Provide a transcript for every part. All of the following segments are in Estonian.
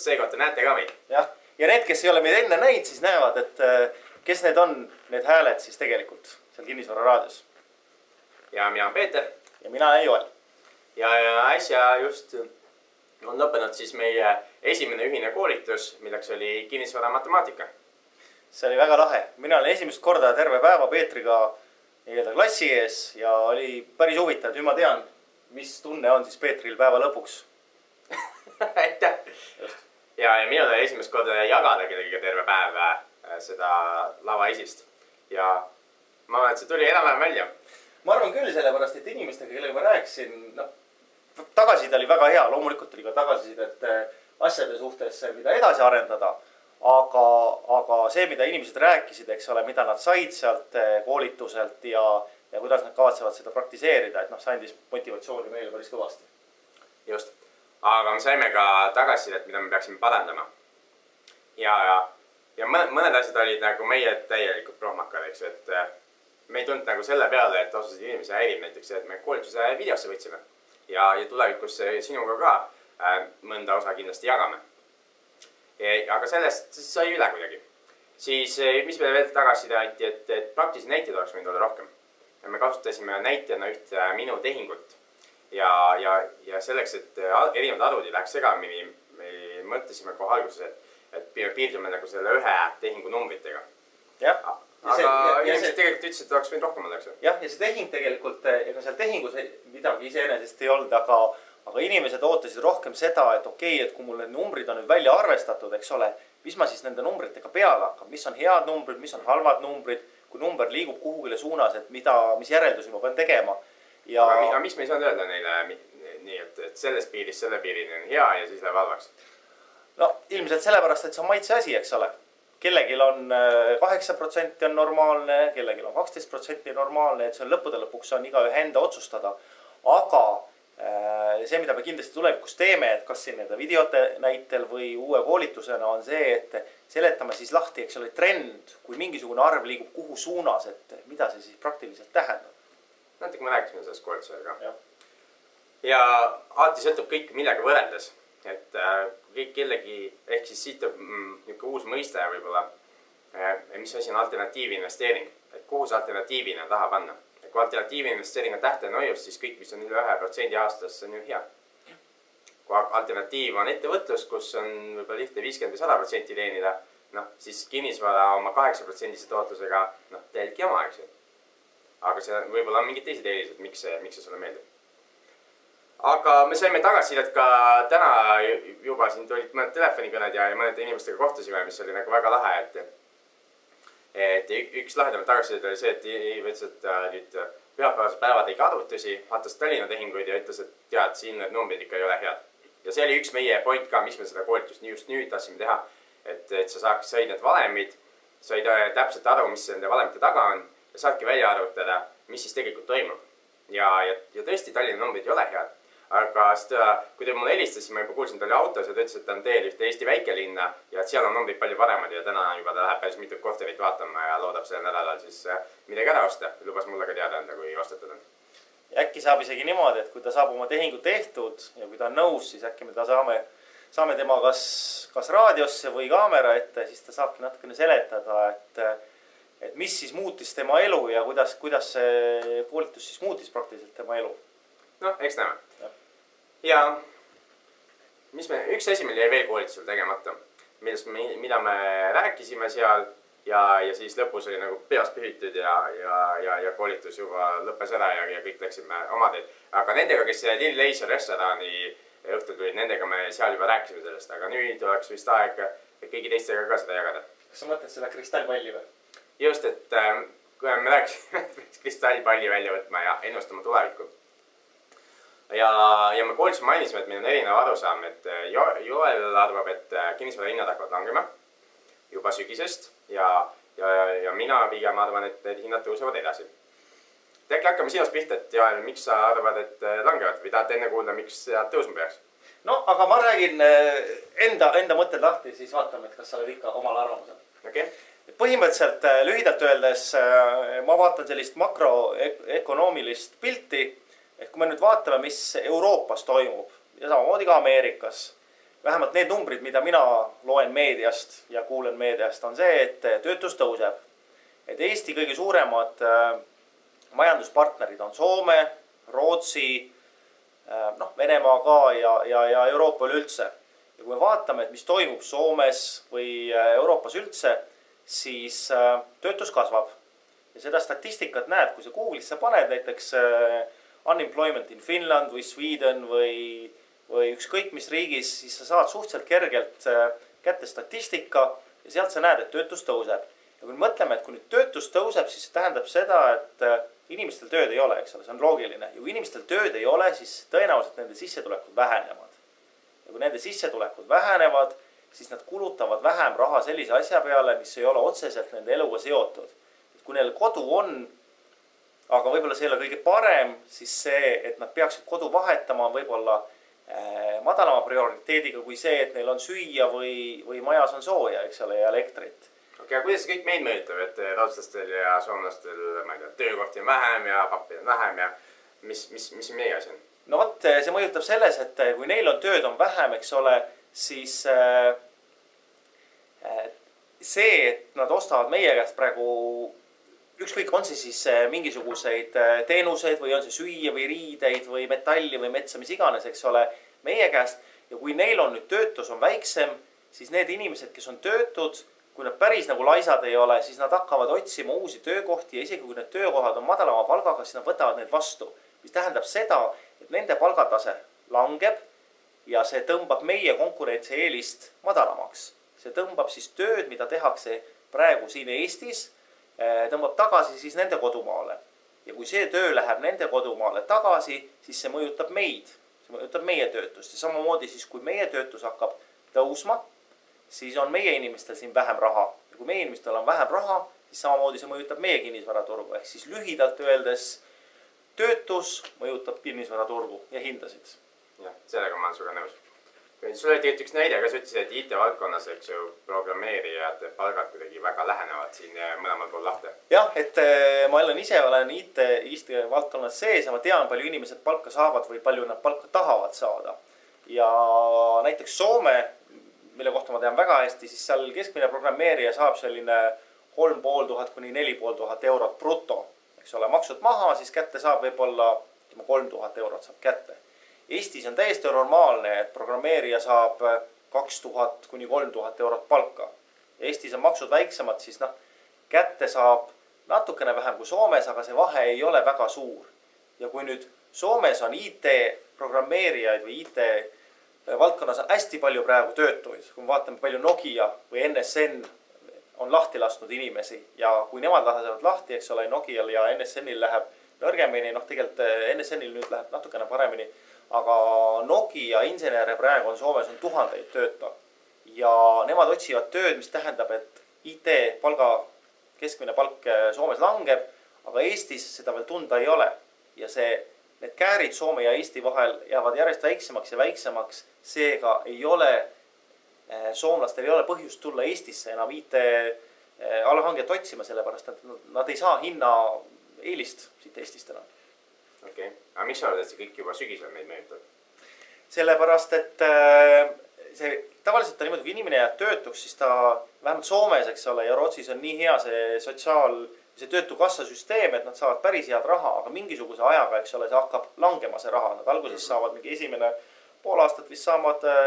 just, seekord te näete ka meid. jah, ja need, kes ei ole meid enne näinud, siis näevad, et äh, kes need on, need hääled siis tegelikult seal Kinnisvara raadios. ja mina olen Peeter. ja mina olen Joel. ja, ja äsja just on lõppenud siis meie esimene ühine koolitus, milleks oli kinnisvara matemaatika. see oli väga lahe, mina olen esimest korda terve päeva Peetriga nii-öelda klassi ees ja oli päris huvitav, nüüd ma tean, mis tunne on siis Peetril päeva lõpuks aitäh. Ja, ja minul oli esimest korda jagada kellegagi terve päev äh, seda lavaesist ja ma arvan, et see tuli enam-vähem välja. ma arvan küll, sellepärast et inimestega, kellega ma rääkisin, noh, tagasiside oli väga hea, loomulikult oli ka tagasisidet äh, asjade suhtes, mida edasi arendada. aga, aga see, mida inimesed rääkisid, eks ole, mida nad said sealt äh, koolituselt ja, ja kuidas nad kavatsevad seda praktiseerida, et noh, see andis motivatsiooni meile päris kõvasti. just, aga me saime ka tagasisidet, mida me peaksime parandama. ja, ja, ja mõned, asjad olid nagu meie täielikult prohmakad, eks ju, et äh, me ei tulnud nagu selle peale, et osasid inimesi häirib näiteks see, et me koolituse videosse võtsime. ja, ja tulevikus sinuga ka äh, mõnda osa kindlasti jagame. aga sellest sai üle kuidagi. siis, mis meile veel tagasiside anti, et, et praktilisi näiteid oleks võinud olla rohkem. me kasutasime näitena ühte minu tehingut ja, ja, ja selleks, et erinevad arvud ei läheks segamini, me mõtlesime kohe alguses, et, et piirdume nagu selle ühe tehingu numbritega. jah aga inimesed tegelikult ütlesid, et oleks võinud rohkem olla, eks ju. jah, ja see tehing tegelikult, ega seal tehingus midagi iseenesest ei olnud, aga, aga inimesed ootasid rohkem seda, et okei okay,, et kui mul need numbrid on nüüd välja arvestatud, eks ole, mis ma siis nende numbritega peale hakkan, mis on head numbrid, mis on halvad numbrid, kui number liigub kuhugile suunas, et mida, mis järeldusi ma pean tegema. Ja. aga miks me ei saanud öelda neile nii, et, et sellest piirist selle piirini on hea ja siis läheb halvaks? no ilmselt sellepärast, et see on maitse asi, eks ole kellelgi on äh, kaheksa protsenti on normaalne, kellelgi on kaksteist protsenti normaalne, et see on lõppude lõpuks on igaühe enda otsustada. aga äh, see, mida me kindlasti tulevikus teeme, et kas siin nende videote näitel või uue koolitusena on see, et seletame siis lahti, eks ole, trend, kui mingisugune arv liigub kuhu suunas, et mida see siis praktiliselt tähendab. Natuke me rääkisime sellest koolitusega. ja alati sõltub kõik millega võrreldes et äh, kõik kellegi, ehk siis siit tuleb mm, niisugune uus mõiste võib-olla äh,. mis asi on alternatiivinvesteering, et kuhu see alternatiivina taha panna. kui alternatiivinvesteering on tähtede hoius, siis kõik, mis on üle ühe protsendi aastas, see on ju hea. kui alternatiiv on ettevõtlus, kus on võib-olla lihtne viiskümmend või sada protsenti teenida, noh, siis kinnisvara oma kaheksa protsendise tootlusega, noh, täielik jama, eks ju. Aga see võib-olla on mingid teised eelised, miks see, miks see sulle meeldib aga me saime tagasisidet ka täna juba, siin tulid mõned telefonikõned ja, mõnede inimestega kohtusime, mis oli nagu väga lahe, et. et üks lahedamaid tagasisidet oli see, et et äh, nüüd pühapäevased päevad tegi arvutusi, vaatas Tallinna tehinguid ja ütles, et tead, siin need numbrid ikka ei ole head. ja see oli üks meie point ka, miks me seda koolitust just nüüd tahtsime teha. et, et sa saaks, said need valemid, said äh, täpselt aru, mis nende valemite taga on saadki välja arvutada, mis siis tegelikult toimub. ja, ja, ja tõesti, Tallinna numbrid ei ole head aga ta, kui ta mulle helistas, siis ma juba kuulsin, ta oli autos ja ta ütles, et ta on teel ühte Eesti väikelinna ja et seal on numbrid palju paremad ja täna juba ta läheb päris mitut korterit vaatama ja loodab sellel nädalal siis äh, midagi ära osta. lubas mulle ka teada anda, kui ostetud on. äkki saab isegi niimoodi, et kui ta saab oma tehingu tehtud ja kui ta on nõus, siis äkki me ta saame, saame tema kas, kas raadiosse või kaamera ette, siis ta saabki natukene seletada, et et mis siis muutis tema elu ja kuidas, kuidas see koolitus siis muutis praktiliselt tema elu. noh, eks näeme ja mis me, üks asi meil jäi veel koolitusel tegemata, millest me, mida me rääkisime seal ja, ja siis lõpus oli nagu peast pühitud ja, ja, ja, ja koolitus juba lõppes ära ja, ja kõik läksime oma teed. aga nendega, kes Lill Leisure restorani õhtul tulid, nendega me seal juba rääkisime sellest, aga nüüd oleks vist aeg kõigi teistega ka seda jagada. kas sa mõtled seda kristallpalli või? Just, et äh, me rääkisime, et peaks kristallpalli välja võtma ja ennustama tulevikku ja, ja me koolitusel mainisime, et meil on erinev arusaam, et äh, jo Joel arvab, et äh, kinnisvara hinnad hakkavad langema juba sügisest ja, ja, ja mina pigem arvan, et need hinnad tõusevad edasi. äkki hakkame sinust pihta, et Joel, miks sa arvad, et äh, langevad või tahad enne kuulda, miks nad tõusma peaks? no aga ma räägin enda, enda mõtted lahti, siis vaatame, et kas sa oled ikka omal arvamusel. okei okay põhimõtteliselt lühidalt öeldes ma vaatan sellist makroökonoomilist pilti et kui me nüüd vaatame, mis Euroopas toimub ja samamoodi ka Ameerikas, vähemalt need numbrid, mida mina loen meediast ja kuulen meediast, on see, et töötus tõuseb. et Eesti kõige suuremad äh, majanduspartnerid on Soome, Rootsi, äh, noh, Venemaa ka ja, ja, ja Euroopa üleüldse. ja kui me vaatame, et mis toimub Soomes või äh, Euroopas üldse, siis töötus kasvab. ja seda statistikat näed, kui sa Google'isse paned näiteks unemployment in Finland või Sweden või või ükskõik mis riigis, siis sa saad suhteliselt kergelt äh, kätte statistika ja sealt sa näed, et töötus tõuseb. ja kui me mõtleme, et kui nüüd töötus tõuseb, siis see tähendab seda, et äh, inimestel tööd ei ole, eks ole, see on loogiline. ja kui inimestel tööd ei ole, siis tõenäoliselt nende sissetulekud vähenevad. ja kui nende sissetulekud vähenevad, siis nad kulutavad vähem raha sellise asja peale, mis ei ole otseselt nende eluga seotud. et kui neil kodu on, aga võib-olla see ei ole kõige parem, siis see, et nad peaksid kodu vahetama, on võib-olla Äh, madalama prioriteediga kui see, et neil on süüa või, või majas on sooja, eks ole, ja elektrit. okei okay,, aga kuidas see kõik meid mõjutab, et rootslastel ja soomlastel, ma ei tea, töökohti on vähem ja pappi on vähem ja mis, mis, mis meie asi on? no vot, see mõjutab selles, et kui neil on tööd on vähem, eks ole, siis äh, äh see, et nad ostavad meie käest praegu ükskõik, on see siis äh, mingisuguseid teenuseid või on see süüa või riideid või metalli või metsa, mis iganes, eks ole, meie käest. ja kui neil on nüüd töötus on väiksem, siis need inimesed, kes on töötud, kui nad päris nagu laisad ei ole, siis nad hakkavad otsima uusi töökohti ja isegi kui need töökohad on madalama palgaga, siis nad võtavad need vastu. mis tähendab seda, et nende palgatase langeb ja see tõmbab meie konkurentsieelist madalamaks. see tõmbab siis tööd, mida tehakse praegu siin Eestis Eh, tõmbab tagasi siis nende kodumaale. ja kui see töö läheb nende kodumaale tagasi, siis see mõjutab meid, see mõjutab meie töötust ja samamoodi siis, kui meie töötus hakkab tõusma, siis on meie inimestel siin vähem raha. ja kui meie inimestel on vähem raha, siis samamoodi see mõjutab meie kinnisvaraturgu, ehk siis lühidalt öeldes töötus mõjutab kinnisvaraturgu ja hindasid. Jah, sellega ma olen sinuga nõus sul oli tegelikult üks näide ka, sa ütlesid, et IT-valdkonnas, eks ju, programmeerijate palgad kuidagi väga lähenevad siin mõlemal pool lahte. jah, et eh, ma olen ise olen IT, IT-valdkonnas sees ja ma tean, palju inimesed palka saavad või palju nad palka tahavad saada. ja näiteks Soome, mille kohta ma tean väga hästi, siis seal keskmine programmeerija saab selline kolm pool tuhat kuni neli pool tuhat eurot bruto. eks ole, maksud maha, siis kätte saab võib-olla, ütleme kolm tuhat eurot saab kätte Eestis on täiesti normaalne, et programmeerija saab äh, kaks tuhat kuni kolm tuhat eurot palka. Eestis on maksud väiksemad, siis noh, kätte saab natukene vähem kui Soomes, aga see vahe ei ole väga suur. ja kui nüüd Soomes on IT programmeerijaid või IT äh, valdkonnas on hästi palju praegu töötuid, kui me vaatame, palju Nokia või NSN on lahti lasknud inimesi ja kui nemad lasevad lahti, eks ole, Nokial ja NSN-il läheb nõrgemini, noh, tegelikult äh, NSN-il nüüd läheb natukene paremini aga Nokia insenere praegu on Soomes on tuhandeid töötab ja nemad otsivad tööd, mis tähendab, et IT palga, keskmine palk eh, Soomes langeb, aga Eestis seda veel tunda ei ole. ja see, need käärid Soome ja Eesti vahel jäävad järjest väiksemaks ja väiksemaks, seega ei ole eh, soomlastel ei ole põhjust tulla Eestisse enam IT eh, allhanget otsima, sellepärast et nad ei saa hinnaeelist siit Eestist enam okei okay., aga miks sa arvad, et see kõik juba sügisel meid mõjutab? sellepärast, et äh, see tavaliselt on niimoodi, kui inimene jääb töötuks, siis ta vähemalt Soomes, eks ole, ja Rootsis on nii hea see sotsiaal, see töötukassa süsteem, et nad saavad päris head raha, aga mingisuguse ajaga, eks ole, see hakkab langema, see raha. Nad alguses saavad mingi esimene pool aastat vist saavad äh,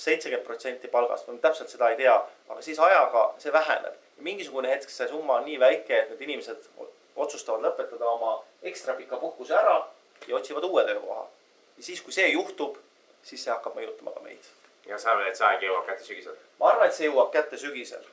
seitsekümmend protsenti palgast, ma täpselt seda ei tea, aga siis ajaga see väheneb. mingisugune hetk see summa on nii väike, et need inimesed otsustavad lõpetada oma ekstra pika puhkuse ära ja otsivad uue töökoha. ja siis, kui see juhtub, siis see hakkab mõjutama ka meid. ja sa arvad, et see aeg jõuab kätte sügisel? ma arvan, et see jõuab kätte sügisel.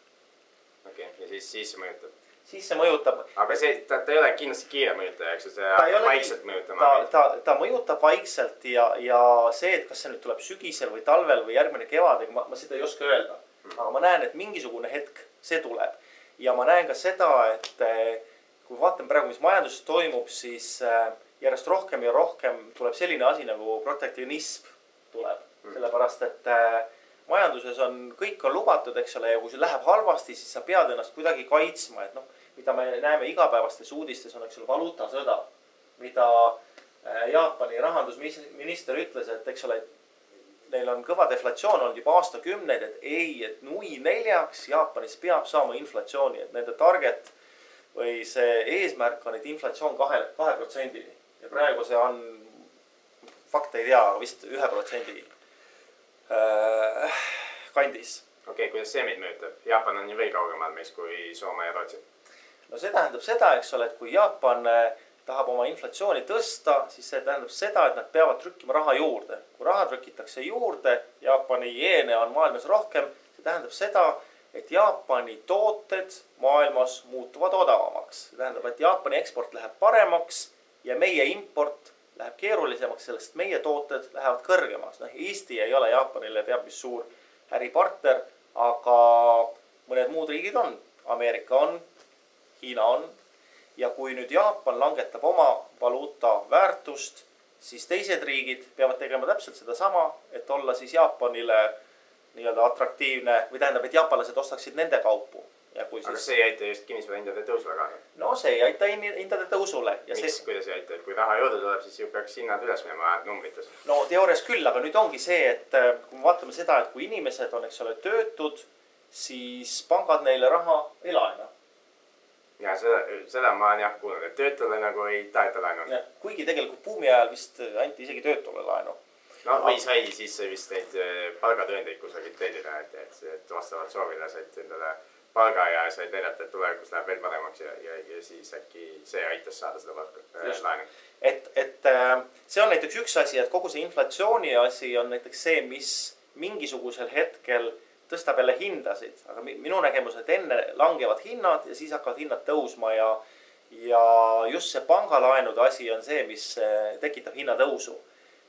okei okay., ja siis, siis see mõjutab? siis see mõjutab. aga see, ta, ta ei ole kindlasti kiire mõjutaja, eks ju, see hakkab vaikselt mõjutama. ta, ta, ta mõjutab vaikselt ja, ja see, et kas see nüüd tuleb sügisel või talvel või järgmine kevad, ega ma, ma seda ei oska öelda hmm.. aga ma näen, et mingisugune hetk see tuleb ja ma näen ka seda, et kui vaatame praegu, mis majanduses toimub, siis äh, järjest rohkem ja rohkem tuleb selline asi nagu protektsionism tuleb mm., sellepärast et äh, majanduses on, kõik on lubatud, eks ole, ja kui see läheb halvasti, siis sa pead ennast kuidagi kaitsma, et noh, mida me näeme igapäevastes uudistes on, eks ole, valuutasõda, mida äh, Jaapani rahandusminister ütles, et eks ole, neil on kõva deflatsioon olnud juba aastakümneid, et ei, et nui neljaks Jaapanis peab saama inflatsiooni, et nende target või see eesmärk on, et inflatsioon kahe, kahe protsendini. ja praegu see on, fakte ei tea, aga vist ühe protsendi äh, kandis. okei okay,, kuidas see meid mõjutab? Jaapan on ju veel kaugemal meist kui Soome ja Rootsi. no see tähendab seda, eks ole, et kui Jaapan äh, tahab oma inflatsiooni tõsta, siis see tähendab seda, et nad peavad trükkima raha juurde. kui raha trükitakse juurde, Jaapani jeene on maailmas rohkem, see tähendab seda, et Jaapani tooted maailmas muutuvad odavamaks. see tähendab, et Jaapani eksport läheb paremaks ja meie import läheb keerulisemaks, sellest meie tooted lähevad kõrgemaks. noh, Eesti ei ole Jaapanile teab mis suur äripartner, aga mõned muud riigid on. Ameerika on, Hiina on. ja kui nüüd Jaapan langetab oma valuuta väärtust, siis teised riigid peavad tegema täpselt sedasama, et olla siis Jaapanile nii-öelda atraktiivne või tähendab, et jaapanlased ostaksid nende kaupu. ja kui siis. aga see ei aita just kinnisvarahindade tõusule kaasa. no see ei aita hindade tõusule. miks see..., kuidas ei aita, et kui raha juurde tuleb, siis ju peaks hinnad üles minema numbrites. no teoorias küll, aga nüüd ongi see, et äh, kui me vaatame seda, et kui inimesed on, eks ole, töötud, siis pangad neile raha ei laena ja seda, seda ma olen jah kuulnud, et töötule nagu ei taheta laenu. kuigi tegelikult buumi ajal vist anti isegi töötule laenu no või sai siis vist neid äh, palgatõendeid kusagilt tellida, et, et, et vastavalt soovile said endale palga ja said näidata, et tulevikus läheb veel paremaks ja, ja, ja siis äkki see aitas saada seda palka äh,, laenu. et, et äh, see on näiteks üks asi, et kogu see inflatsiooni asi on näiteks see, mis mingisugusel hetkel tõstab jälle hindasid, aga minu nägemus, et enne langevad hinnad ja siis hakkavad hinnad tõusma ja ja just see pangalaenude asi on see, mis tekitab hinnatõusu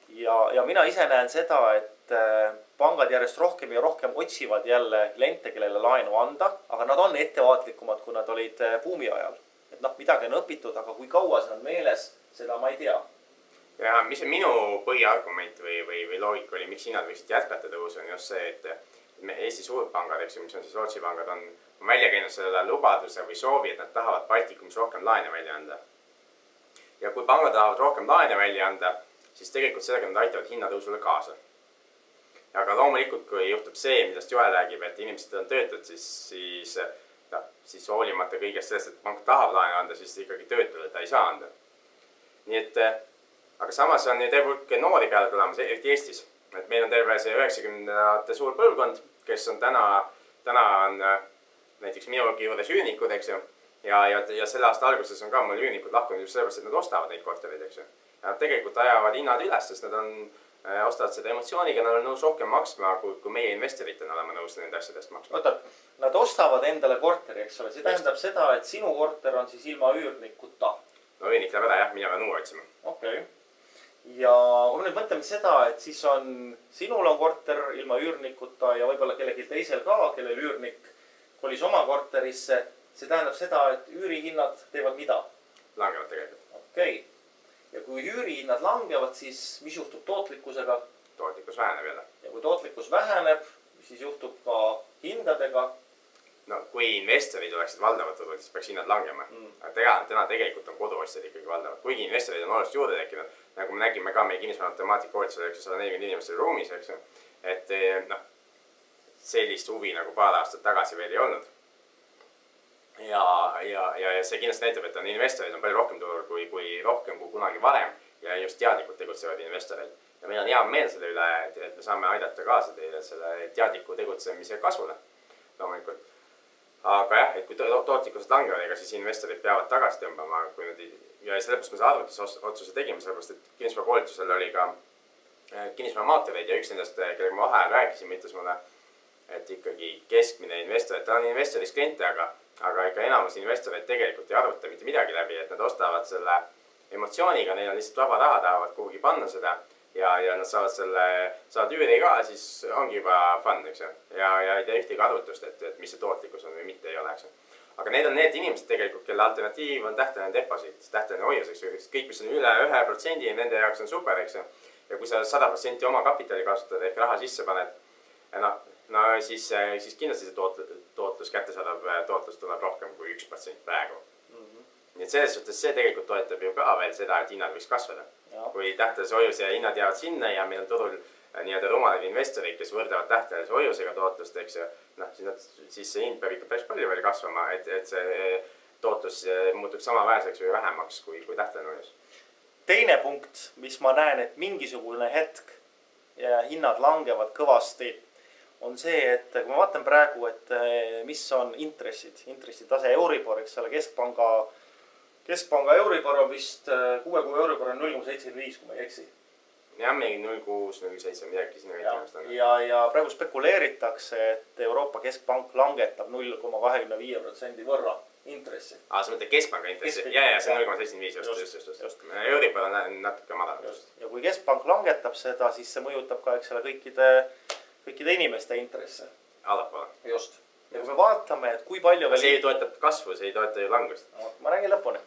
ja, ja mina ise näen seda, et äh, pangad järjest rohkem ja rohkem otsivad jälle kliente, kellele laenu anda, aga nad on ettevaatlikumad, kui nad olid äh, buumi ajal. et noh, midagi on õpitud, aga kui kaua see on meeles, seda ma ei tea. ja mis on minu põhiargument või, või, või loogika oli, miks hinnad võiksid jätkata tõusu, on just see, et me Eesti suurpangad, eks ju, mis on siis Rootsi pangad, on, on välja käinud selle lubaduse või soovi, et nad tahavad Baltikumis rohkem laene välja anda. ja kui pangad tahavad rohkem laene välja anda siis tegelikult sellega nad aitavad hinnatõusule kaasa. aga loomulikult, kui juhtub see, millest Joel räägib, et inimesed on töötud, siis, siis noh, siis hoolimata kõigest sellest, et pank tahab laenu anda, siis ikkagi töötule ta ei saa anda. nii et, aga samas on ju terve hulk noori peale tulemas, eriti Eestis. et meil on terve see üheksakümnendate suur põlvkond, kes on täna, täna on näiteks minugi juures üürnikud, eks ju. ja, ja, ja selle aasta alguses on ka mul üürnikud lahkunud just sellepärast, et nad ostavad neid kortereid, eks ju Nad tegelikult ajavad hinnad üles, sest nad on, äh, ostavad seda emotsiooniga, nad on nõus rohkem maksma, kui, kui meie investoritena oleme nõus nende asjade eest maksma. oota, nad ostavad endale korteri, eks ole, see tähendab Just. seda, et sinu korter on siis ilma üürnikuta. no üürnik läheb ära jah, mina pean uue otsima. okei okay. ja kui me nüüd mõtleme seda, et siis on, sinul on korter ilma üürnikuta ja võib-olla kellelgi teisel ka, kellel üürnik kolis oma korterisse. see tähendab seda, et üürihinnad teevad mida? langevad tegelikult. okei okay kui üürihinnad langevad, siis mis juhtub tootlikkusega? tootlikkus väheneb jälle. ja kui tootlikkus väheneb, siis juhtub ka hindadega. no kui investorid oleksid valdavad turul, siis peaks hinnad langema mm.. aga tegelikult täna tegelikult on koduostjad ikkagi valdavad, kuigi investoreid on oluliselt juurde tekkinud. nagu me nägime ka meie kinnisvara matemaatika koolitusel, eks ju, sada nelikümmend inimest oli ruumis, eks ju. et eh, noh, sellist huvi nagu paar aastat tagasi veel ei olnud ja, ja, ja, ja see kindlasti näitab, et on investoreid on palju rohkem turul kui, kui rohkem kui kunagi varem ja just teadlikult tegutsevaid investoreid. ja meil on hea meel selle üle, et, et me saame aidata kaasa teile selle teadliku tegutsemise kasvule loomulikult. aga jah, et kui to tootlikkused langevad, ega siis investorid peavad tagasi tõmbama, kui nad ja sellepärast me selle arvutusotsuse tegime, sellepärast et kinnisvara koolitusel oli ka äh, kinnisvara materjalid ja üks nendest, kellega ma vaheajal rääkisin, ütles mulle, et ikkagi keskmine investor, ta on investorist kliente, aga aga ikka enamus investoreid tegelikult ei arvuta mitte midagi läbi, et nad ostavad selle emotsiooniga, neil on lihtsalt vaba raha, tahavad kuhugi panna seda ja, ja nad saavad selle, saavad üüri ka, siis ongi juba fun, eks ju. ja, ja ei tee ühtegi arvutust, et, et mis see tootlikkus on või mitte ei ole, eks ju. aga need on need inimesed tegelikult, kelle alternatiiv on tähtajaline deposiit, tähtajaline hoius, eks ju. kõik, mis on üle ühe protsendi, nende jaoks on super, eks ju. ja kui sa sada protsenti oma kapitali kasutad ehk raha sisse paned, noh no siis, siis kindlasti see toot-, tootlus, kättesaadav äh, tootlus tuleb rohkem kui üks protsent praegu mm. -hmm. nii et selles suhtes see tegelikult toetab ju ka veel seda, et hinnad võiks kasvada. kui tähtajalise hoiuse hinnad jäävad sinna ja meil on turul nii-öelda rumalad investorid, kes võrdlevad tähtajalise hoiusega tootlust, eks ju. noh, siis nad, siis see hind peab ikka päris palju veel kasvama, et, et see tootlus muutuks samaväärseks või vähemaks kui, kui tähtajaline hoius. teine punkt, mis ma näen, et mingisugune hetk ja hinnad langevad kõvasti, on see, et kui ma vaatan praegu, et eh, mis on intressid, intressitase Euribor, eks ole, keskpanga, keskpanga Euribor on vist, eh, kuue kuu Euribor on null koma seitsekümmend viis, kui ma ei eksi jah, mingi null kuus, null seitse, midagi sinna kanti on. ja, ja praegu spekuleeritakse, et Euroopa Keskpank langetab null koma kahekümne viie protsendi võrra intressi. aa, sa mõtled keskpanga intressi? ja, ja see on null koma seitsekümmend viis, just, just, just, just.. Euribor on natuke madalam. ja kui keskpank langetab seda, siis see mõjutab ka, eks ole, kõikide, kõikide inimeste intresse. allapoole. just. ja kui me vaatame, et kui palju veel. see ju toetab kasvu, see ei toeta ju langust no,. ma räägin lõpuni.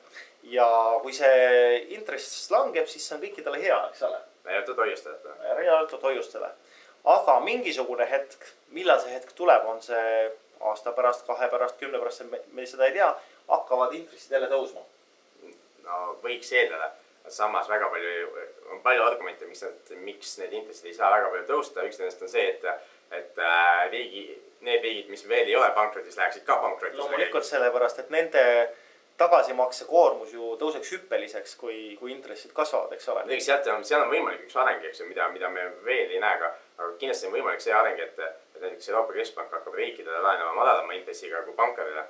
ja kui see intress langeb, siis see on kõikidele hea, eks ole välja arvatud hoiustajatele. välja arvatud hoiustele. aga mingisugune hetk, millal see hetk tuleb, on see aasta pärast, kahe pärast, kümne pärast, me, me seda ei tea, hakkavad intressid jälle tõusma. no võiks eeldada, samas väga palju, on palju argumente, miks nad, miks need intressid ei saa väga palju tõusta, üks nendest on see, et, et äh, riigi, need riigid, mis veel ei ole pankrotis, läheksid ka pankrotti. loomulikult sellepärast, et nende tagasimaksekoormus ju tõuseks hüppeliseks, kui, kui intressid kasvavad, eks ole. muidugi sealt on, seal on võimalik üks areng, eks ju, mida, mida me veel ei näe, aga, aga kindlasti on võimalik see areng, et, et näiteks Euroopa Keskpank hakkab riikidele laenama madalama intressiga kui pankadele.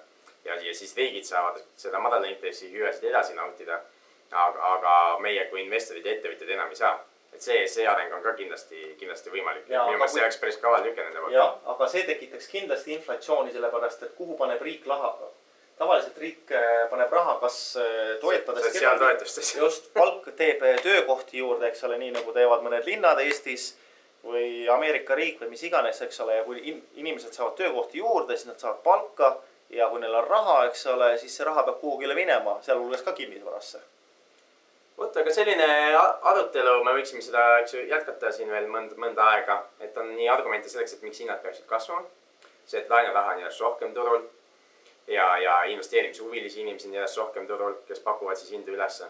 ja, ja siis riigid saavad seda madala intressi hüvesid edasi nautida. Aga, aga meie kui investorid ja ettevõtjad enam ei saa et see, see areng on ka kindlasti, kindlasti võimalik. minu meelest see oleks päris kaval tükk nende poolt. jah, aga see tekitaks kindlasti inflatsiooni, sellepärast et kuhu paneb riik raha, tavaliselt riik äh, paneb raha, kas äh, toetades. sotsiaaltoetustes. just, palk teeb äh, töökohti juurde, eks ole, nii nagu teevad mõned linnad Eestis või Ameerika riik või mis iganes, eks ole, ja kui inimesed saavad töökohti juurde, siis nad saavad palka ja kui neil on raha, eks ole, siis see raha peab kuhugile minema, sealhulgas ka kinnisvarasse. Vot, aga selline arutelu, me võiksime seda, eks ju, jätkata siin veel mõnda, mõnda aega, et on nii argumente selleks, et miks hinnad peaksid kasvama. see, et laenuraha on järjest rohkem turul ja, ja investeerimishuvilisi inimesi on järjest rohkem turul, kes pakuvad siis hindu ülesse.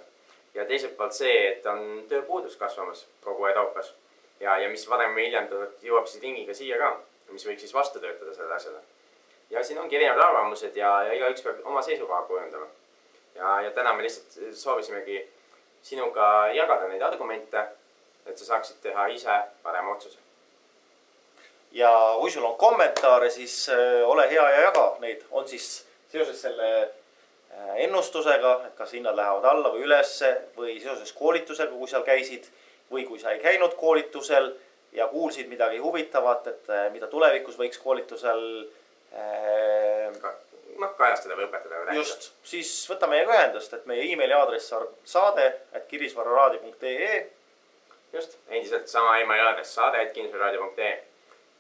ja teiselt poolt see, et on tööpuudus kasvamas kogu Euroopas ja, ja mis varem või hiljem jõuab siis ringiga siia ka, mis võiks siis vastu töötada sellele asjale. ja siin ongi erinevad arvamused ja, ja igaüks peab oma seisukoha kujundama. ja, ja täna me lihtsalt soovisimegi sinuga jagada neid argumente, et sa saaksid teha ise parema otsuse. Ja kui sul on kommentaare, siis äh, ole hea ja jaga neid, on siis seoses selle äh, ennustusega, et kas hinnad lähevad alla või ülesse või seoses koolitusega, kui seal käisid või kui sa ei käinud koolitusel ja kuulsid midagi huvitavat, et äh, mida tulevikus võiks koolitusel äh, noh, kajastada või õpetada just, siis võta meiega ühendust, et meie emaili aadress on saade, et kirisvararaadio.ee. just, endiselt sama emaili aadress saade, et kinnisvararaadio.ee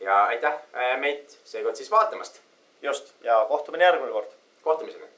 ja aitäh äh, meid seekord siis vaatamast. just ja kohtumine järgmine kord. kohtumiseni